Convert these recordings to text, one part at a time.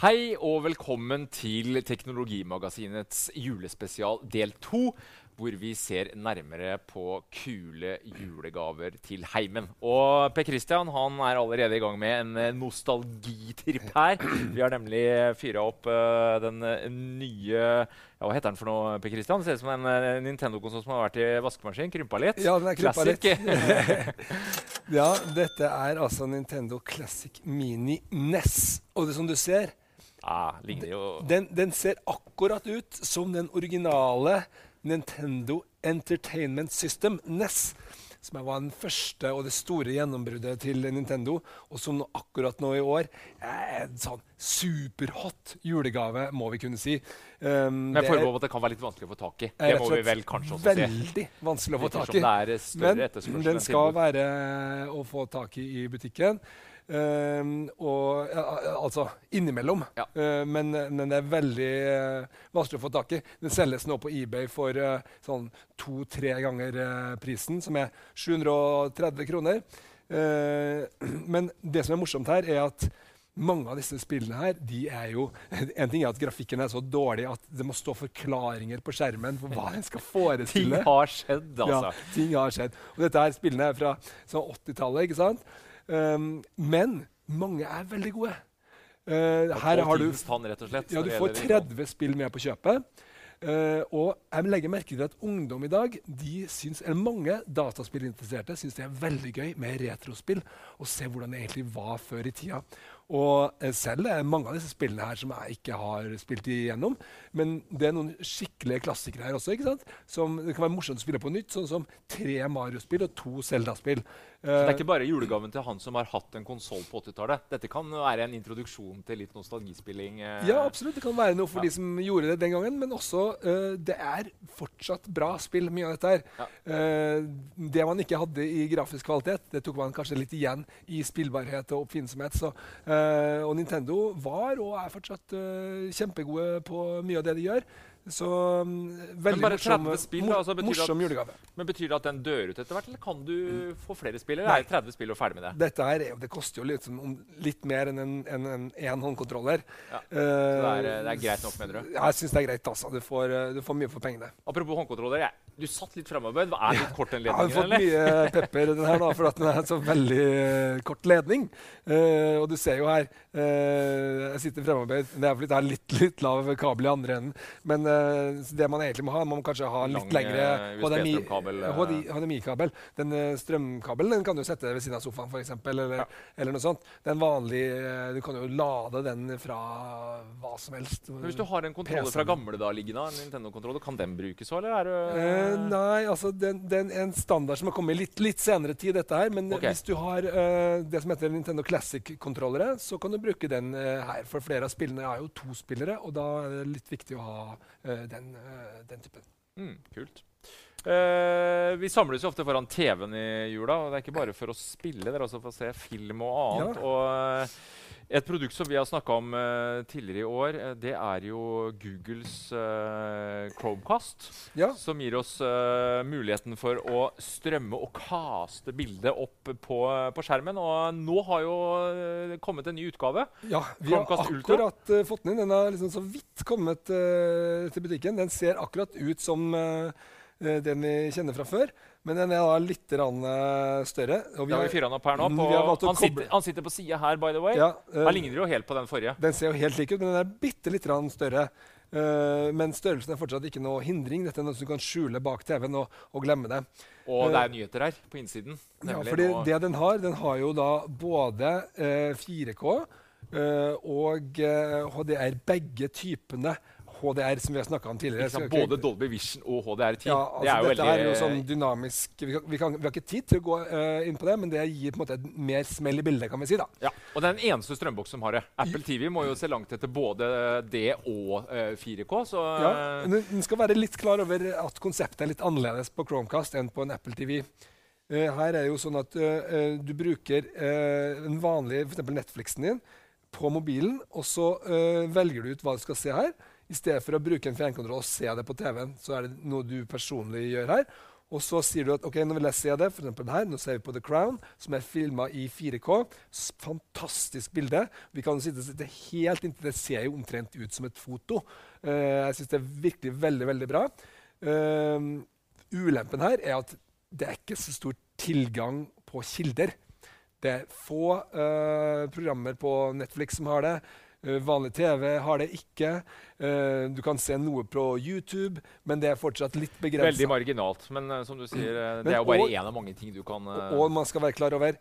Hei og velkommen til Teknologimagasinets julespesial del to. Hvor vi ser nærmere på kule julegaver til heimen. Og Per Christian han er allerede i gang med en eh, nostalgitripp her. Vi har nemlig fyra opp uh, den eh, nye ja, Hva heter den for noe? Per Christian? Det ser ut som en uh, Nintendo-konsoll som har vært i vaskemaskin. Krympa litt. Ja, den er krympa litt. ja, dette er altså Nintendo Classic Mini NES. Og det som du ser, ah, jo den, den ser akkurat ut som den originale Nintendo Entertainment System, NES. Som var den første og det store gjennombruddet til Nintendo. Og som akkurat nå i år er en sånn superhot julegave, må vi kunne si. Um, Men forbehold at det kan være litt vanskelig å få tak i. Det må vi vel kanskje også si. Veldig vanskelig å få tak i. Men den skal være å få tak i i butikken. Ehm, og uh, altså innimellom. Ja. Uh, men, men det er veldig eh, vanskelig å få tak i. Den selges nå på eBay for eh, sånn to-tre ganger prisen, som er 730 kroner. Men det som er morsomt her, er at mange av disse spillene her, de er jo En ting er at grafikken er så dårlig at det må stå forklaringer på skjermen for hva en skal forestille. Ting har skjedd, altså. Ja, ting har skjedd. Og dette her spillene er fra sånn 80-tallet, ikke sant? Um, men mange er veldig gode. Uh, her har du ja, du får gjelder 30 spill med på kjøpet. Uh, og jeg legger merke til at ungdom i dag, de syns, eller mange dataspillinteresserte syns det er veldig gøy med retrospill. Og se hvordan det egentlig var før i tida. Og eh, selv er det mange av disse spillene her som jeg ikke har spilt igjennom. Men det er noen skikkelige klassikere her også. ikke sant? Som Det kan være morsomt å spille på nytt, sånn som tre Mario-spill og to Zelda-spill. Så det er ikke bare julegaven til han som har hatt en konsoll på 80-tallet. Dette kan være en introduksjon til litt nostalgispilling. eh. Ja, absolutt. Det kan være noe for Ja. de som gjorde det den gangen. Men også eh, det er fortsatt bra spill, mye av dette her. Ja. Eh, det man ikke hadde i grafisk kvalitet, det tok man kanskje litt igjen i spillbarhet og oppfinnsomhet. Så, eh, og Nintendo var og er fortsatt eh, kjempegode på mye av det de gjør. Så um, veldig morsom, 30 spill, mor- altså morsom at- julegave. Men Betyr det at den dør ut etter hvert, eller kan du få flere spill? Eller Nei. er 30 spill og ferdig med det? Dette her, er det koster jo litt, som litt mer enn en, en, en, en håndkontroller. Ja. Uh, Så det er, eh, det er greit nok, mener du? Ja, jeg syns det er greit. altså. Du får, eh, du får mye for pengene. Apropos håndkontroller. Jeg, du satt litt fremoverbøyd. Er det litt kort den ledningen? Jeg har fått mye pepper den her da, for at den er så veldig uh, kort ledning. Uh, og du ser jo her Jeg sitter framover. Det er litt, litt, litt lav kabel i andre enden. Men det man egentlig må ha, man må kanskje ha litt lengre eh, eh. HDMI-kabel. Den eh, strømkabelen den kan du sette ved siden av sofaen, f.eks. Eller, Ja. eller noe sånt. Den vanlige eh, Du kan jo lade den fra hva som helst. Men hvis du har en kontroller fra gamle da liggende, en Nintendo-kontroller, kan den brukes òg, eller er du Eh, nei, altså den, den en standard som har kommet litt, litt senere tid, dette her. Men okay. hvis du har uh, det som heter Nintendo Classic-kontrollere, så kan du bruke den uh, her. For flere av spillene er jo to spillere, og da er det litt viktig å ha eh, den, eh, den typen. Mm, kult. Uh, vi samles jo ofte foran TV-en i jula. og Det er ikke bare for å spille, det er også for å se film og annet. Ja. Og eh, et produkt som vi har snakka om uh, tidligere i år, eh, det er jo Googles uh, Chromecast. Ja. Som gir oss muligheten for å strømme og kaste bildet opp på, på skjermen. Og nå har jo eh, kommet en ny utgave. Ja, vi Chromecast har akkurat fått den inn. Den har liksom så vidt kommet til butikken. Den ser akkurat ut som den vi kjenner fra før, men den er da litt eh, større. Og Vi har vi fyrer den opp her nå. Mm, På, han, sitter, han sitter på sida her, by the way. ja, uh, Han ligner jo helt på den forrige. Den ser jo helt lik ut, men den er bitte litt større. Uh, men størrelsen er fortsatt ikke noe hindring. Dette er noe du kan skjule bak TV-en og, og glemme det. Og Eh, det er nyheter her på innsiden. Ja, nemlig for det, den har, den har jo da både eh, 4K eh, og eh, HDR, begge typene. HDR, som vi har snakka om tidligere. ikke- både Dolby Vision og HDR10. ja, det er altså jo veldig er jo sånn dynamisk vi, kan, vi, kan, vi har ikke tid til å gå uh, inn på det, men det gir på en måte et mer smell i bildet, kan vi si. da. ja. Og det er den eneste strømboks som har det. Apple TV må jo se langt etter både det og uh, 4K. Så Ja, eh, men Den skal være litt klar over at konseptet er litt annerledes på Chromecast enn på en Apple TV. Eh, her er det jo sånn at uh, du bruker uh, den vanlige eksempel Netflixen din på mobilen, og så eh, velger du ut hva du skal se her. I stedet for å bruke en fjernkontroll og se det på TV-en, så er det noe du personlig gjør her. Og så sier du at ok, nå vil jeg se det. Eksempel her, nå ser vi på The Crown, som er filma i 4K. Fantastisk bilde. Vi kan sitte, sitte helt inntil det ser jo omtrent ut som et foto. Uh, jeg syns det er virkelig veldig, veldig bra. Uh, ulempen her er at det er ikke så stor tilgang på kilder. Det er få uh, programmer på Netflix som har det. Eh, vanlig TV har det ikke. Eh, du kan se noe på YouTube, men det er fortsatt litt begrensa. Veldig marginalt. Men eh, som du sier, Men det er jo bare én av mange ting du kan og, Og man skal være klar over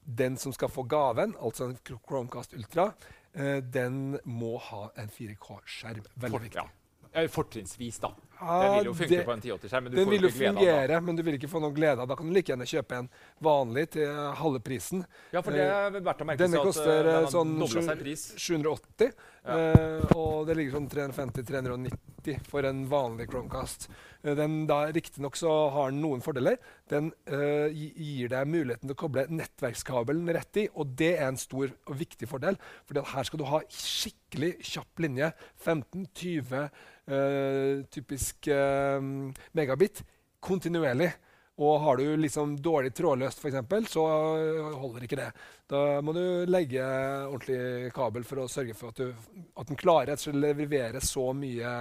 den som skal få gaven, altså en Chromecast Ultra, den må ha en 4K-skjerm. Veldig viktig. ja. Fortrinnsvis, da. Ja, Den vil jo funke det- på en 1080-skjerm, men du får ikke glede av den. fungere, men du vil ikke få noen glede av Da kan du like gjerne kjøpe en vanlig til halve prisen. Ja, for det er verdt å merke Denne seg at eh, den har sånn doblet seg pris. 780, Ja. eh, og det ligger sånn 350-390 for en vanlig Chromecast. Eh, Den da Riktignok så har den noen fordeler. Den uh, gir deg muligheten til å koble nettverkskabelen rett i, og det er en stor og viktig fordel. For her skal du ha skikkelig kjapp linje. 15-20 uh, typisk eh, megabit kontinuerlig. Og har du liksom dårlig trådløst, f.eks., så holder ikke det. Da må du legge ordentlig kabel for å sørge for at, du, at den klarer å levere så mye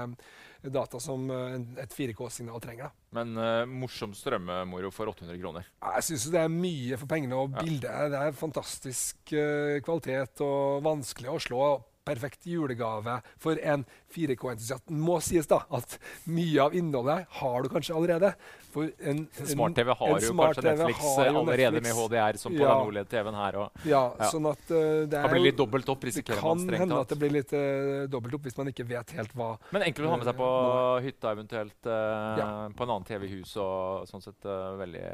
data som eh, et 4K-signal trenger. Da. Men uh, morsom strømmemoro for 800 kroner. Jeg syns det er mye for pengene, og Ja. bildet det er fantastisk uh, kvalitet og vanskelig å slå. Perfekt julegave for en 4K-entusiast. Må sies da at mye av innholdet har du kanskje allerede. For en, en- Smart-TV har en jo smart-TV kanskje Netflix har jo allerede Netflix. med HDR, som på Ja. den OLED-TV-en her. Og Ja, Ja. sånn at uh, det kan er det litt dobbelt opp, risikerer kan man strengt hende at det blir litt uh, dobbelt opp hvis man ikke vet helt hva Men enkelt å ha med seg på uh, hytta, eventuelt på en annen TV i hus. og sånn sett veldig,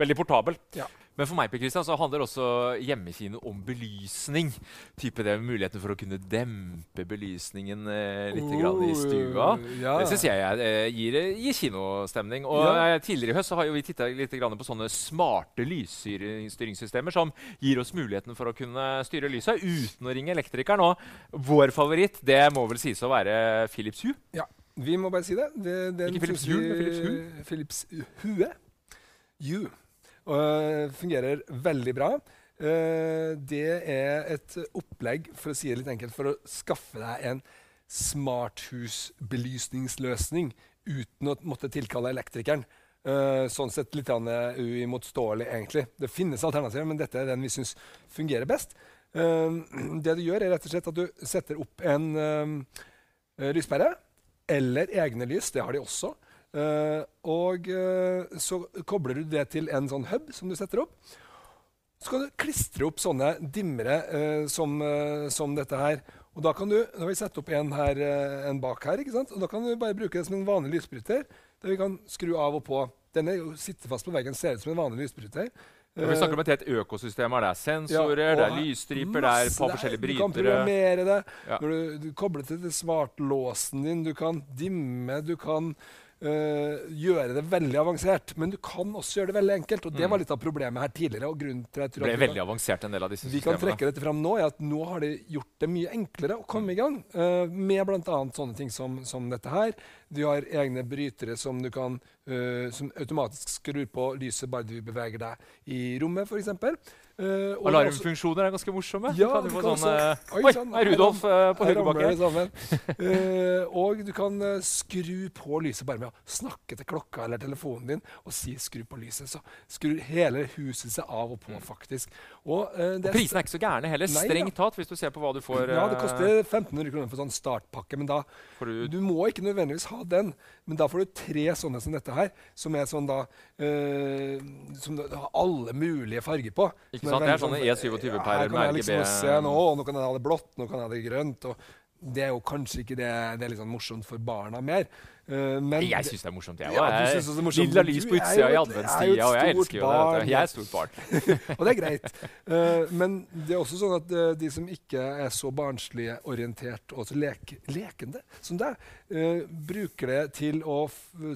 veldig portabel. Ja. Men for meg Christian, så handler også hjemmekino om belysning. Type det med Muligheten for å kunne dempe belysningen eh, litt grann i stua. Oh, Ja. Det syns jeg eh, gir, gir kinostemning. Og Ja. eh, Tidligere i høst så har vi titta litt grann på sånne smarte lysstyringssystemer som gir oss muligheten for å kunne styre lyset uten å ringe elektrikeren. Og vår favoritt det må vel sies å være Philips Hue. Ja, Vi må bare si det. det, det Ikke Philips Hue, men Philips Hue. Philips Hue. Hue. Og, eh, fungerer veldig bra. Eh, det er et opplegg, for å si det litt enkelt, for å skaffe deg en smarthusbelysningsløsning uten å måtte tilkalle elektrikeren. Eh, sånn sett litt uimotståelig, egentlig. Det finnes alternativer, men dette er den vi syns fungerer best. Det du gjør, er rett og slett at du setter opp en lyspære eller egne lys. Det har de også. Eh, og eh, så kobler du det til en sånn hub som du setter opp. Så kan du klistre opp sånne dimmere eh, som, som dette her. Og da kan du, Nå har vi satt opp en, her, en bak her. ikke sant? Og Da kan du bare bruke det som en vanlig lysbryter. Der vi kan skru av og på. Denne er sitter fast på veggen, ser ut som en vanlig lysbryter. Og vi snakker om et helt økosystem. Det er sensorer, Ja, det er lysstriper, det er et på forskjellige brytere. Du kan programmere det. Ja. Når du, du kobler til smartlåsen din, du kan dimme, du kan øh, gjøre det veldig avansert. Men du kan også gjøre det veldig enkelt. Og det Mm. var litt av problemet her tidligere. og grunnen til at jeg Det tror ble at vi veldig avansert, en del av disse vi kan trekke dette fram nå, er at nå har de gjort det mye enklere å komme i gang uh, med bl.a. sånne ting som, som dette her. Du har egne brytere som du kan øh, som automatisk skrur på lyset bare du beveger deg i rommet, f.eks. Uh, Alarmfunksjoner er ganske morsomme. Ja, kan du du kan sånn, eh, Oi, sånn, er Rudolf uh, på høyrebakken! Eh, og du kan uh, skru på lyset bare med å snakke til klokka eller telefonen din og si 'skru på lyset'. Så skrur hele huset seg av og på, faktisk. Og, eh, Og prisene er ikke så gærne heller. Nei, Strengt tatt, hvis du ser på hva du får. ja, det eh, koster 1500 kroner for sånn startpakke, men da du Du må ikke nødvendigvis ha den, men da får du tre sånne som dette her, som er sånn da eh, Som har alle mulige farger på. Ikke sant? Det er sånne sånn- E27-pærer med liksom RGB. se nå, nå kan jeg ha det blått, nå kan jeg ha det grønt. og det er jo kanskje ikke det, det er litt sånn morsomt for barna mer. Uh, men Jeg syns det er morsomt, jeg òg. morsomt, Lilla lys på utsida i adventstida, og jeg elsker jo det. barn. Jeg er et stort barn. og det er greit. Uh, men det er også sånn at uh, de som ikke er så barnslige orientert og så lek lekende som deg, eh, bruker det til å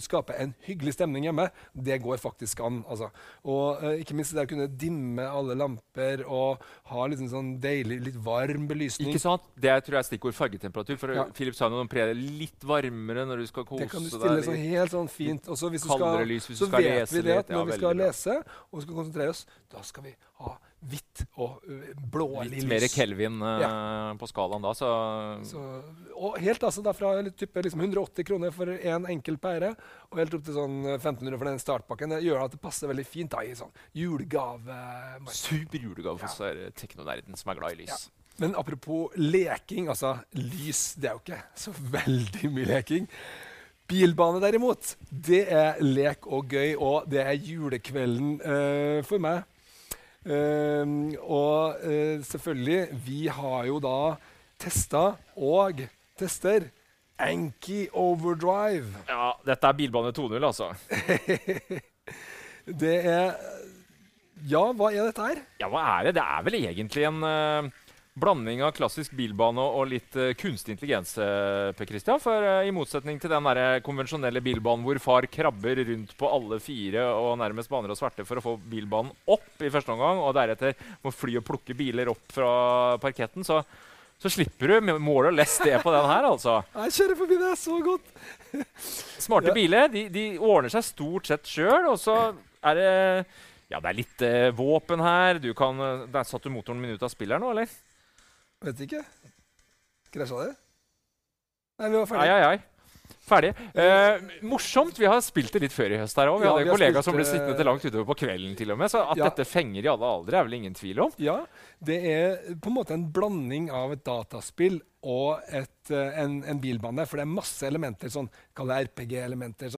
skape en hyggelig stemning hjemme. Det går faktisk an. Altså. Og uh, ikke minst det å kunne dimme alle lamper og ha litt sånn deilig, litt varm belysning. Ikke sant? Det tror jeg er stikkord fargetemperatur. For Ja. Philip sa noe om pre litt varmere når du skal kose deg. Det kan du stille sånn helt sånn fint. Og så hvis du skal, lys hvis du så skal vet lese vi det at når Ja, vi skal lese og skal konsentrere oss, da skal vi ha hvitt og blålig blålig Litt lys. mer Kelvin eh, på skalaen da, så, Så, og helt altså da fra type liksom 180 kroner for én en enkel pære og helt opp til sånn 1500 for den startpakken. Det gjør at det passer veldig fint da i sånn julegave. Super julegave for Ja. ja. teknonerden som er glad i lys. Men apropos leking, altså lys Det er jo ikke så veldig mye leking. Bilbane derimot, det er lek og gøy, og det er julekvelden uh, for meg. Ehm, og uh, selvfølgelig, vi har jo da testa og tester Anki Overdrive. Ja, dette er bilbane 2.0, altså. Det er Ja, hva er dette her? Ja, hva er det? Det er vel egentlig en eh, blanding av klassisk bilbane og, litt uh, kunstig intelligens, uh, Per Christian. For uh, i motsetning til den der konvensjonelle bilbanen hvor far krabber rundt på alle fire og nærmest baner og sverte for å få bilbanen opp i første omgang, og deretter må fly og plukke biler opp fra parketten, så, så slipper du mål og less det på den her, altså. Jeg kjører forbi det så godt. Smarte Ja. biler de, de ordner seg stort sett sjøl, og så er det ja, det er litt uh, våpen her. Du kan, eh, der satt du motoren min ut av spillet her nå, eller? Vet ikke. Krasja det? Nei, vi var Ai, ferdige. ai, ai. Ferdig. Eh, morsomt. Vi har spilt det litt før i høst her òg. Vi Ja, hadde vi en kollega spilt, som ble eh, sittende til langt utover på kvelden til og med. Så at Ja. dette fenger i alle aldre, er vel ingen tvil om. Ja, det er på en måte en blanding av et dataspill og et, eh, en, en bilbane. For det er masse elementer, sånn kall det RPG-elementer.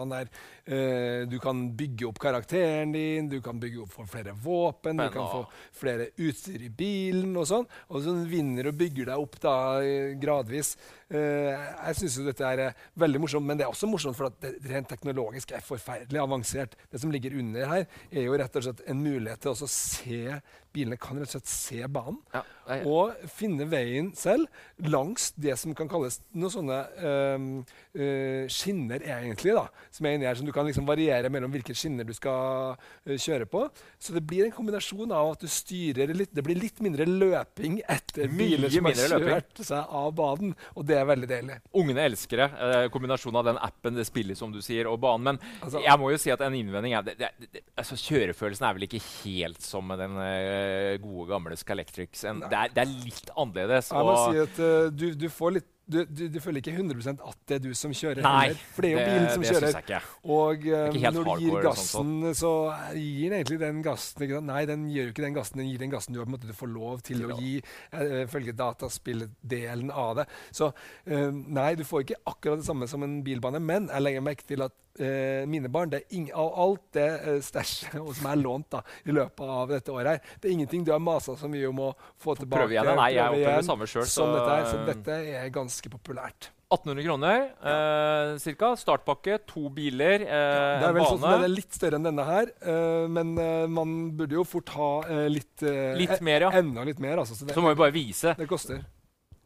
Han der, eh, du kan bygge opp karakteren din, du kan bygge opp for flere våpen, du kan få flere utstyr i bilen og sånn. Og så vinner og bygger deg opp da eh, gradvis. Eh, jeg syns dette er veldig morsomt, men det er også morsomt for at det rent teknologisk er forferdelig avansert. Det som ligger under her, er jo rett og slett en mulighet til også å se Bilene kan rett og slett se banen Ja, ja, ja. og finne veien selv langs det som kan kalles noen sånne ehm, eh, skinner, egentlig, da, som er inni her, som du kan liksom variere mellom hvilke skinner du skal eh, kjøre på. Så det blir en kombinasjon av at du styrer litt Det blir litt mindre løping etter biler som har løping. kjørt seg av banen, og det er veldig deilig. Ungene elsker det. Eh, kombinasjonen av den appen, det spillet som du sier, og banen. Men Altså- jeg må jo si at en innvending er det, det, det, altså Kjørefølelsen er vel ikke helt som med den eh, gode, gamle Scalectrics. En, det, er, det er litt annerledes. Jeg må si at uh, du, du får litt du, du, du føler ikke 100% at det er du som kjører, Nei, heller, for det er jo bilen som kjører. syns jeg ikke. Og eh, ikke når du gir hardcore gassen, så gir den egentlig den gassen? Nei, den gjør jo ikke den gassen. Den gir den gassen du har på en måte får lov til å gi, uh, følge dataspilldelen av det. Så uh, nei, du får ikke akkurat det samme som en bilbane, men jeg legger merke til at eh, mine barn det er alt det eh, stæsjet som er lånt da, i løpet av dette året her, det er ingenting du har masa så mye om å få tilbake. prøve igjen. Nei, jeg opplever det samme selv, så- så dette er ganske populært. 1800 kroner eh, cirka. Startpakke, to biler, eh, Det er vel sånn bane. Sånn den er litt større enn denne her, eh, men eh, man burde jo fort ha eh, litt, eh, Litt e- mer, ja. Enda litt mer, altså. Så det, Så må vi bare vise. det koster.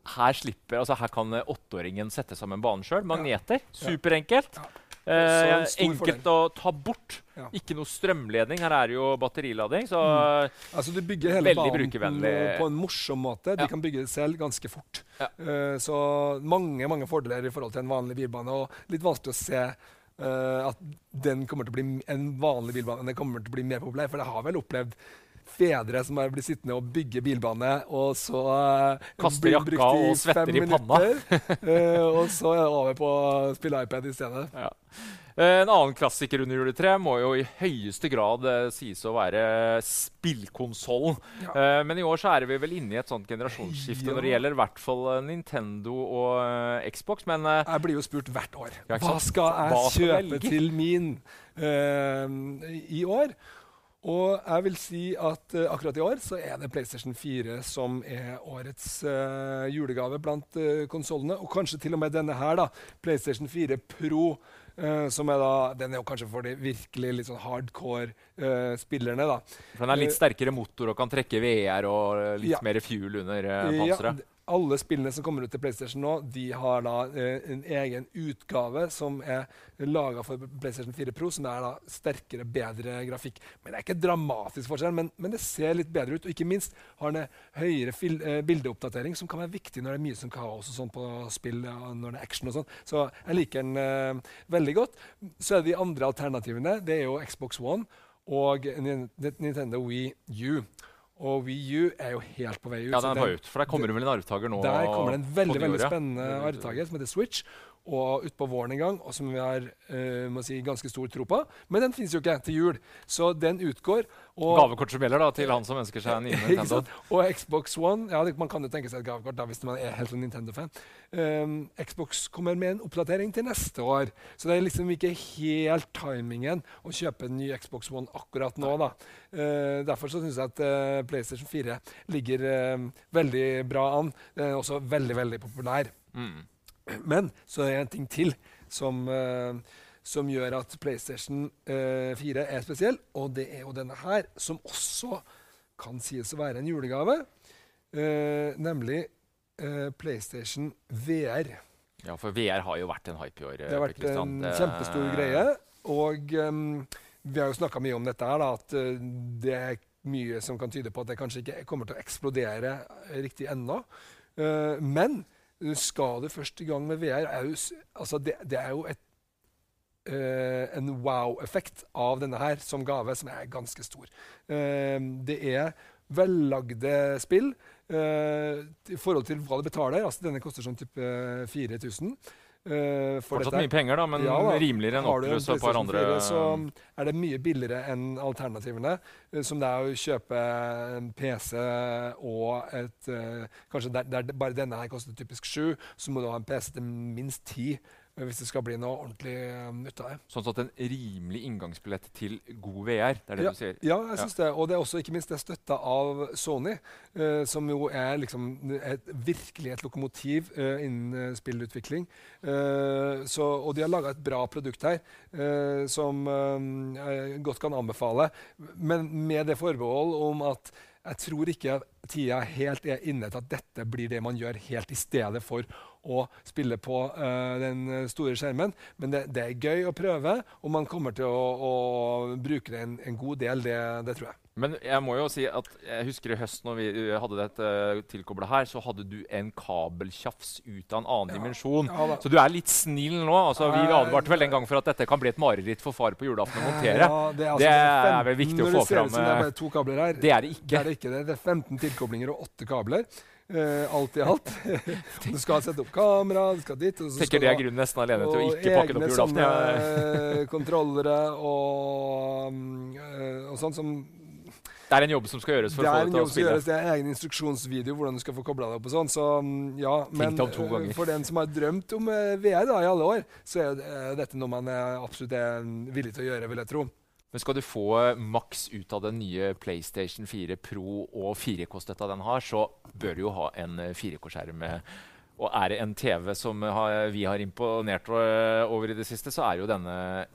her slipper, altså her kan åtteåringen sette sammen banen sjøl. Magneter. Superenkelt. Eh, enkelt å ta bort. Ja. Ikke noe strømledning. Her er det jo batterilading. Så Altså Du bygger hele banen på en morsom måte. De Ja. kan bygge det selv ganske fort. Ja. Eh, så mange mange fordeler i forhold til en vanlig bilbane. Og litt vanskelig å se eh, at den kommer til å bli en vanlig bilbane den kommer til å bli mer populær. For det har vel opplevd fedre som blitt sittende og bygge bilbane, og så uh, Kaster jakka og svetter i panna. eh, og så er det over på å spille iPad i stedet. Ja. Eh, En annen klassiker under juletreet må jo i høyeste grad eh, sies å være spillkonsollen. Ja. Eh, men i år så er vi vel inne i et sånt generasjonsskifte Ja. når det gjelder i hvert fall eh, Nintendo og eh, Xbox. Men eh, Jeg blir jo spurt hvert år. Hva skal jeg Hva skal kjøpe velge? til min eh, i år? Og jeg vil si at uh, akkurat i år så er det PlayStation 4 som er årets uh, julegave blant uh, konsollene. Og kanskje til og med denne her, da. PlayStation 4 Pro. Uh, som er da, Den er jo kanskje for de virkelig litt sånn hardcore uh, spillerne. da. for den er litt sterkere motor og kan trekke VR og litt Ja. mer fuel under Ja, panseret. d- alle spillene som kommer ut til PlayStation nå, de har da eh, en egen utgave som er laga for PlayStation 4 Pro, som er da sterkere, bedre grafikk. Men Det er ikke dramatisk forskjell, men, men det ser litt bedre ut. Og ikke minst har den høyere eh, bildeoppdatering, som kan være viktig når det er mye som kaos og sånn på spill, ja, når det er action og sånn. Så jeg liker den eh, veldig godt. Så er det de andre alternativene. Det er jo Xbox One og Nintendo Wii U. Og Wii U er jo helt på vei ut. Ja, den er på ut, for der kommer det vel en arvtaker nå? der kommer det en veldig veldig spennende arvtaker som heter Switch. Og utpå våren en gang, og som vi har uh, si, ganske stor tro på. Men den finnes jo ikke til jul, så den utgår. Gavekort som gjelder da, til han som ønsker seg en ny Nintendo. og Xbox One ja, Man kan jo tenke seg et gavekort da, hvis man er helt en Nintendo-fan. Um, Xbox kommer med en oppdatering til neste år, så det er liksom ikke helt timingen å kjøpe en ny Xbox One akkurat nå. da. Uh, derfor så syns jeg at uh, PlayStation 4 ligger veldig bra an. Den er også veldig, veldig populær. Mm. Men så er det en ting til som, eh, som gjør at PlayStation eh, 4 er spesiell, og det er jo denne her, som også kan sies å være en julegave. eh, nemlig eh, PlayStation VR. Ja, for VR har jo vært en hype i år. Det har vært Kristian. en kjempestor greie. Og um, vi har jo snakka mye om dette her, da, at eh, det er mye som kan tyde på at det kanskje ikke kommer til å eksplodere riktig ennå. Uh, men skal du først i gang med VR, altså det, det er jo et, uh, en wow-effekt av denne her som gave, som er ganske stor. Uh, det er vellagde spill uh, i forhold til hva du betaler. Altså, denne koster sånn type 4000. for Fortsatt mye penger, da, men Ja da. rimeligere enn Oculus og et par andre 4, så er det mye billigere enn alternativene. uh, Som det er å kjøpe en PC og et uh, Kanskje der, der bare denne her koster typisk sju, så må du ha en PC til minst ti hvis det skal bli noe ordentlig um, ut av det. Sånn at en rimelig inngangsbillett til god VR. Det er det ja, du sier? Ja, jeg syns det. Og det er også ikke minst det støtta av Sony, uh, som jo er liksom et, virkelig et lokomotiv uh, innen spillutvikling. Uh, så, og de har laga et bra produkt her som jeg godt kan anbefale, men med det forbehold om at jeg tror ikke tida helt er inne til at dette blir det man gjør helt i stedet for å spille på uh, den store skjermen. Men det, det er gøy å prøve, og man kommer til å, å bruke det en, en god del. Det, det tror jeg. Men jeg må jo si at jeg husker i høst når vi uh, hadde dette uh, tilkobla her, så hadde du en kabeltjafs ut av en annen dimensjon. Ja. Så du er litt snill nå. altså Vi advarte vel en gang for at dette kan bli et mareritt for far på julaften å montere. Ja, det, er, altså, Det det er vel viktig å når få det ser ut fram, som Det er eh, bare to kabler her. Det er det Det ikke. er det ikke. Det Det er 15 tilkoblinger og 8 kabler. Uh, alt i alt. du skal sette opp kamera, du skal dit og så Tenker skal det er grunnen nesten alene til å ikke pakke det opp egne julaften. Jeg- sånne kontrollere og, mm, eh, og sånn som Det er en jobb som skal gjøres for Det å få det til å spille. gjøres. Det er en egen instruksjonsvideo hvordan du skal få kobla det opp og sånn. Så mm, ja, men eh, for den som har drømt om eh, VR da, i alle år, så er eh, dette noe man er absolutt er villig til å gjøre, vil jeg tro. Men skal du få maks ut av den nye PlayStation 4 Pro og 4K-støtta den har, så bør du jo ha en eh, 4K-skjerm. Og er det en TV som har, vi har imponert over i det siste, så er jo denne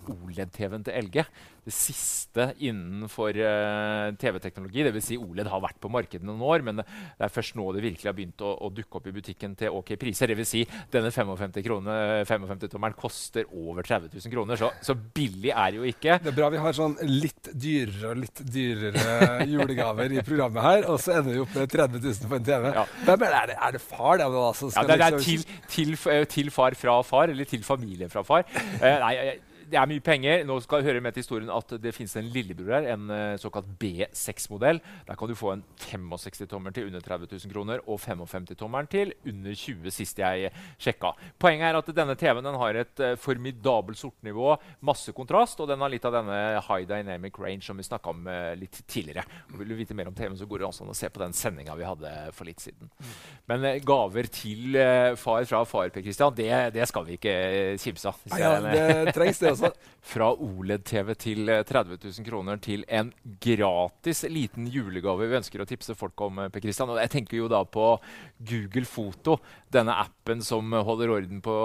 OLED-TV-en til LG. Det siste innenfor uh, TV-teknologi. Dvs. Si OLED har vært på markedet noen år, men det er først nå det virkelig har begynt å, å dukke opp i butikken til OK priser. Dvs. Si, denne 55-tommeren 55 koster over 30 000 kroner, så, så, billig er det jo ikke. Det er bra vi har sånn litt dyrere og litt dyrere julegaver i programmet her, og så ender vi opp med 30 000 på en TV. Ja. Hvem er det? Er det far? Det, altså, ja, det, det er liksom til, til, til, far fra far, eller til familie fra far. Uh, nei, det er mye penger. Nå skal jeg høre med til historien at det finnes en lillebror her, en uh, såkalt B6-modell. Der kan du få en 65-tommer til under 30 000 kroner og 55-tommeren til under 20 sist jeg sjekka. Poenget er at denne TV-en har et uh, formidabelt sortnivå, masse kontrast, og den har litt av denne high dynamic range som vi snakka om uh, litt tidligere. Og vil du vite mer om TV-en, så går det også an å se på den sendinga vi hadde for litt siden. Mm. Men gaver til far fra far, Per Christian, det, det skal vi ikke kimse av. Ja, det trengs det også. Fra OLED-TV til 30 eh, 000 kroner til en gratis liten julegave vi ønsker å tipse folk om. Eh, per Christian. Og jeg tenker jo da på Google Foto. Denne appen som holder orden på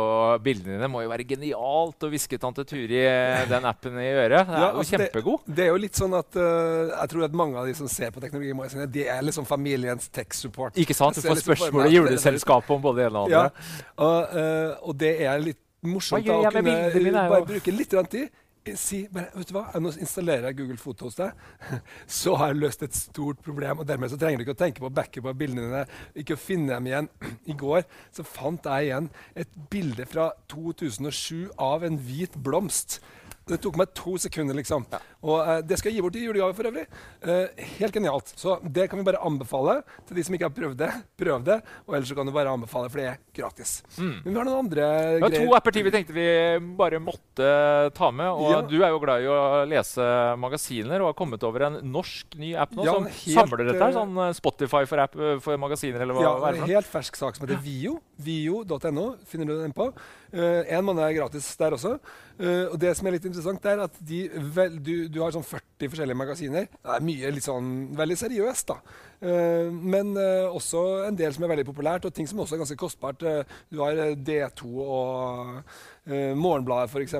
bildene dine. må jo være genialt å hviske tante Turi eh, den appen i øret. Det er ja, altså jo kjempegod. Det, det, er jo litt sånn at uh, Jeg tror at mange av de som ser på teknologimagasinene, de er liksom familiens tech support. Ikke sant? Du får liksom spørsmål i juleselskapet om både det ene og det andre. Ja, og, uh, og det er litt morsomt å kunne mine, bare bruke litt tid. Si bare, vet du hva, Nå installerer jeg Google Foto hos deg. Så har jeg løst et stort problem. og Dermed så trenger du ikke å tenke på backup av bildene dine. Ikke å finne dem igjen. I går så fant jeg igjen et bilde fra 2007 av en hvit blomst. Det tok meg to sekunder, liksom. Ja. Og uh, det skal jeg gi bort i julegave for øvrig. Uh, helt genialt. Så det kan vi bare anbefale til de som ikke har prøvd det. Prøv det. Og ellers så kan du bare anbefale, for det er gratis. Mm. Men vi har noen andre det greier. To apper til vi tenkte vi bare måtte ta med. Og ja. du er jo glad i å lese magasiner og har kommet over en norsk ny app nå ja, som helt, samler dette her. Sånn eh, Spotify for, app, for magasiner, eller hva? Ja, hva er det en helt fersk sak som heter Vio. Vio.no finner du den på. Uh, en måned er gratis der også. Uh, og det som er litt interessant, er at vel, du, du, har sånn 40 forskjellige magasiner. Det er mye litt sånn veldig seriøst, da. Uh, men også en del som er veldig populært, og ting som også er ganske kostbart. du har D2 og Morgenbladet, f.eks.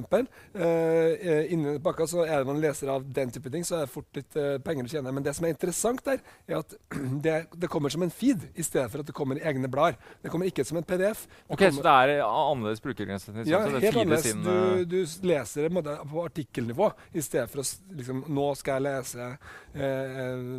Inni pakka så er det man leser av den type ting, så er det fort litt penger å tjene. Men det som er interessant der, er at det, det, kommer som en feed i stedet for at det kommer i egne blader. Det kommer ikke som en PDF. ok, Så det er annerledes brukergrense? Ja, helt annerledes. Du, du, leser det på artikkelnivå i stedet for å liksom, Nå skal jeg lese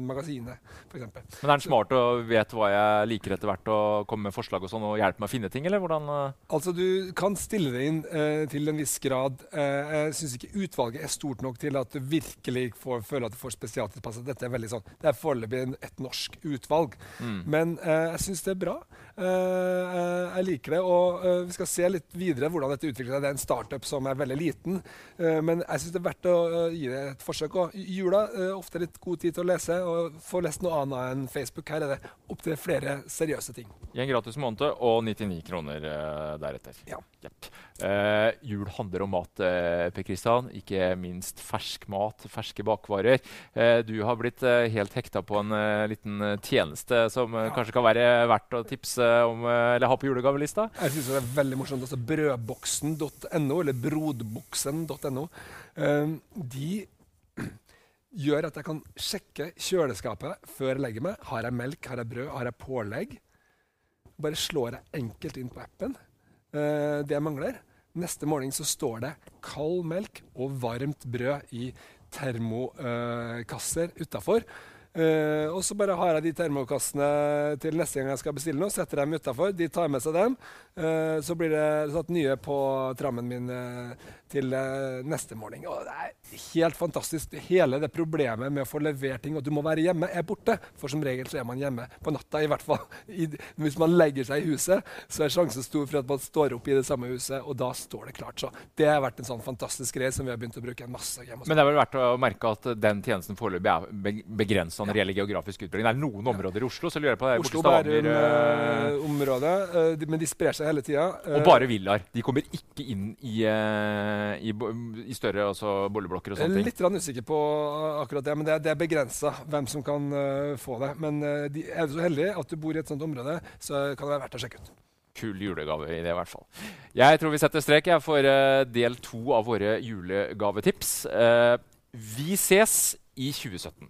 magasinet, f.eks. Men er han smart og vet hva jeg liker etter hvert, og kommer med forslag og sånn, og hjelper meg å finne ting, eller hvordan? Altså, du kan stille det inn eh, til en viss grad. Eh, jeg syns ikke utvalget er stort nok til at du virkelig får, føler at du får spesialtilpasset. Dette er veldig sånn, det er foreløpig et norsk utvalg. Mm. Men eh, jeg syns det er bra. Eh, eh, jeg liker det. Og eh, vi skal se litt videre hvordan dette utvikler seg. Det er en startup som er veldig liten. men jeg syns det er verdt å gi det et forsøk. Og jula ofte litt god tid til å lese og få lest noe annet enn Facebook. Her er det opptil flere seriøse ting. I en gratis måned og 99 kroner deretter. Ja. Yep. Uh, jul handler om mat, uh, Per Kristian. Ikke minst fersk mat, ferske bakvarer. Du har blitt helt hekta på en liten tjeneste som ja. kanskje kan være verdt å tipse om eller ha på julegavelista? Jeg syns det er veldig morsomt. Altså brødboksen.no, eller brodboksen.no, de gjør at jeg kan sjekke kjøleskapet før jeg legger meg. Har jeg melk, har jeg brød, har jeg pålegg? Bare slår jeg enkelt inn på appen det jeg mangler. Neste morgen så står det kald melk og varmt brød i termokasser uh, utafor. Uh, og så bare har jeg de termokassene til neste gang jeg skal bestille noe. Setter dem utafor. De tar med seg dem. Uh, så blir det satt nye på trammen min uh, til neste morgen. Og det er helt fantastisk. Hele det problemet med å få levert ting og du må være hjemme, er borte. For som regel så er man hjemme på natta, i hvert fall. Hvis man legger seg i huset, så er sjansen stor for at man står opp i det samme huset, og da står det klart. Så det har vært en sånn fantastisk greie som vi har begynt å bruke en masse hjemme. Men det er vel verdt å merke at den tjenesten foreløpig er begrensa når det gjelder geografisk utbygging. Det er noen områder i Oslo, så lurer jeg på det Oslo, Bærum, uh, området, men de sprer seg hele tida. Og bare villaer. De kommer ikke inn i, i, i større altså, boligblokker og sånne ting. Litt usikker på akkurat det, men det, det er begrensa hvem som kan få det. Men de, er du så heldig at du bor i et sånt område, så kan det være verdt å sjekke ut kul julegave i det, i hvert fall. Jeg tror vi setter strek jeg, for uh, del to av våre julegavetips. Uh, Vi ses i 2017.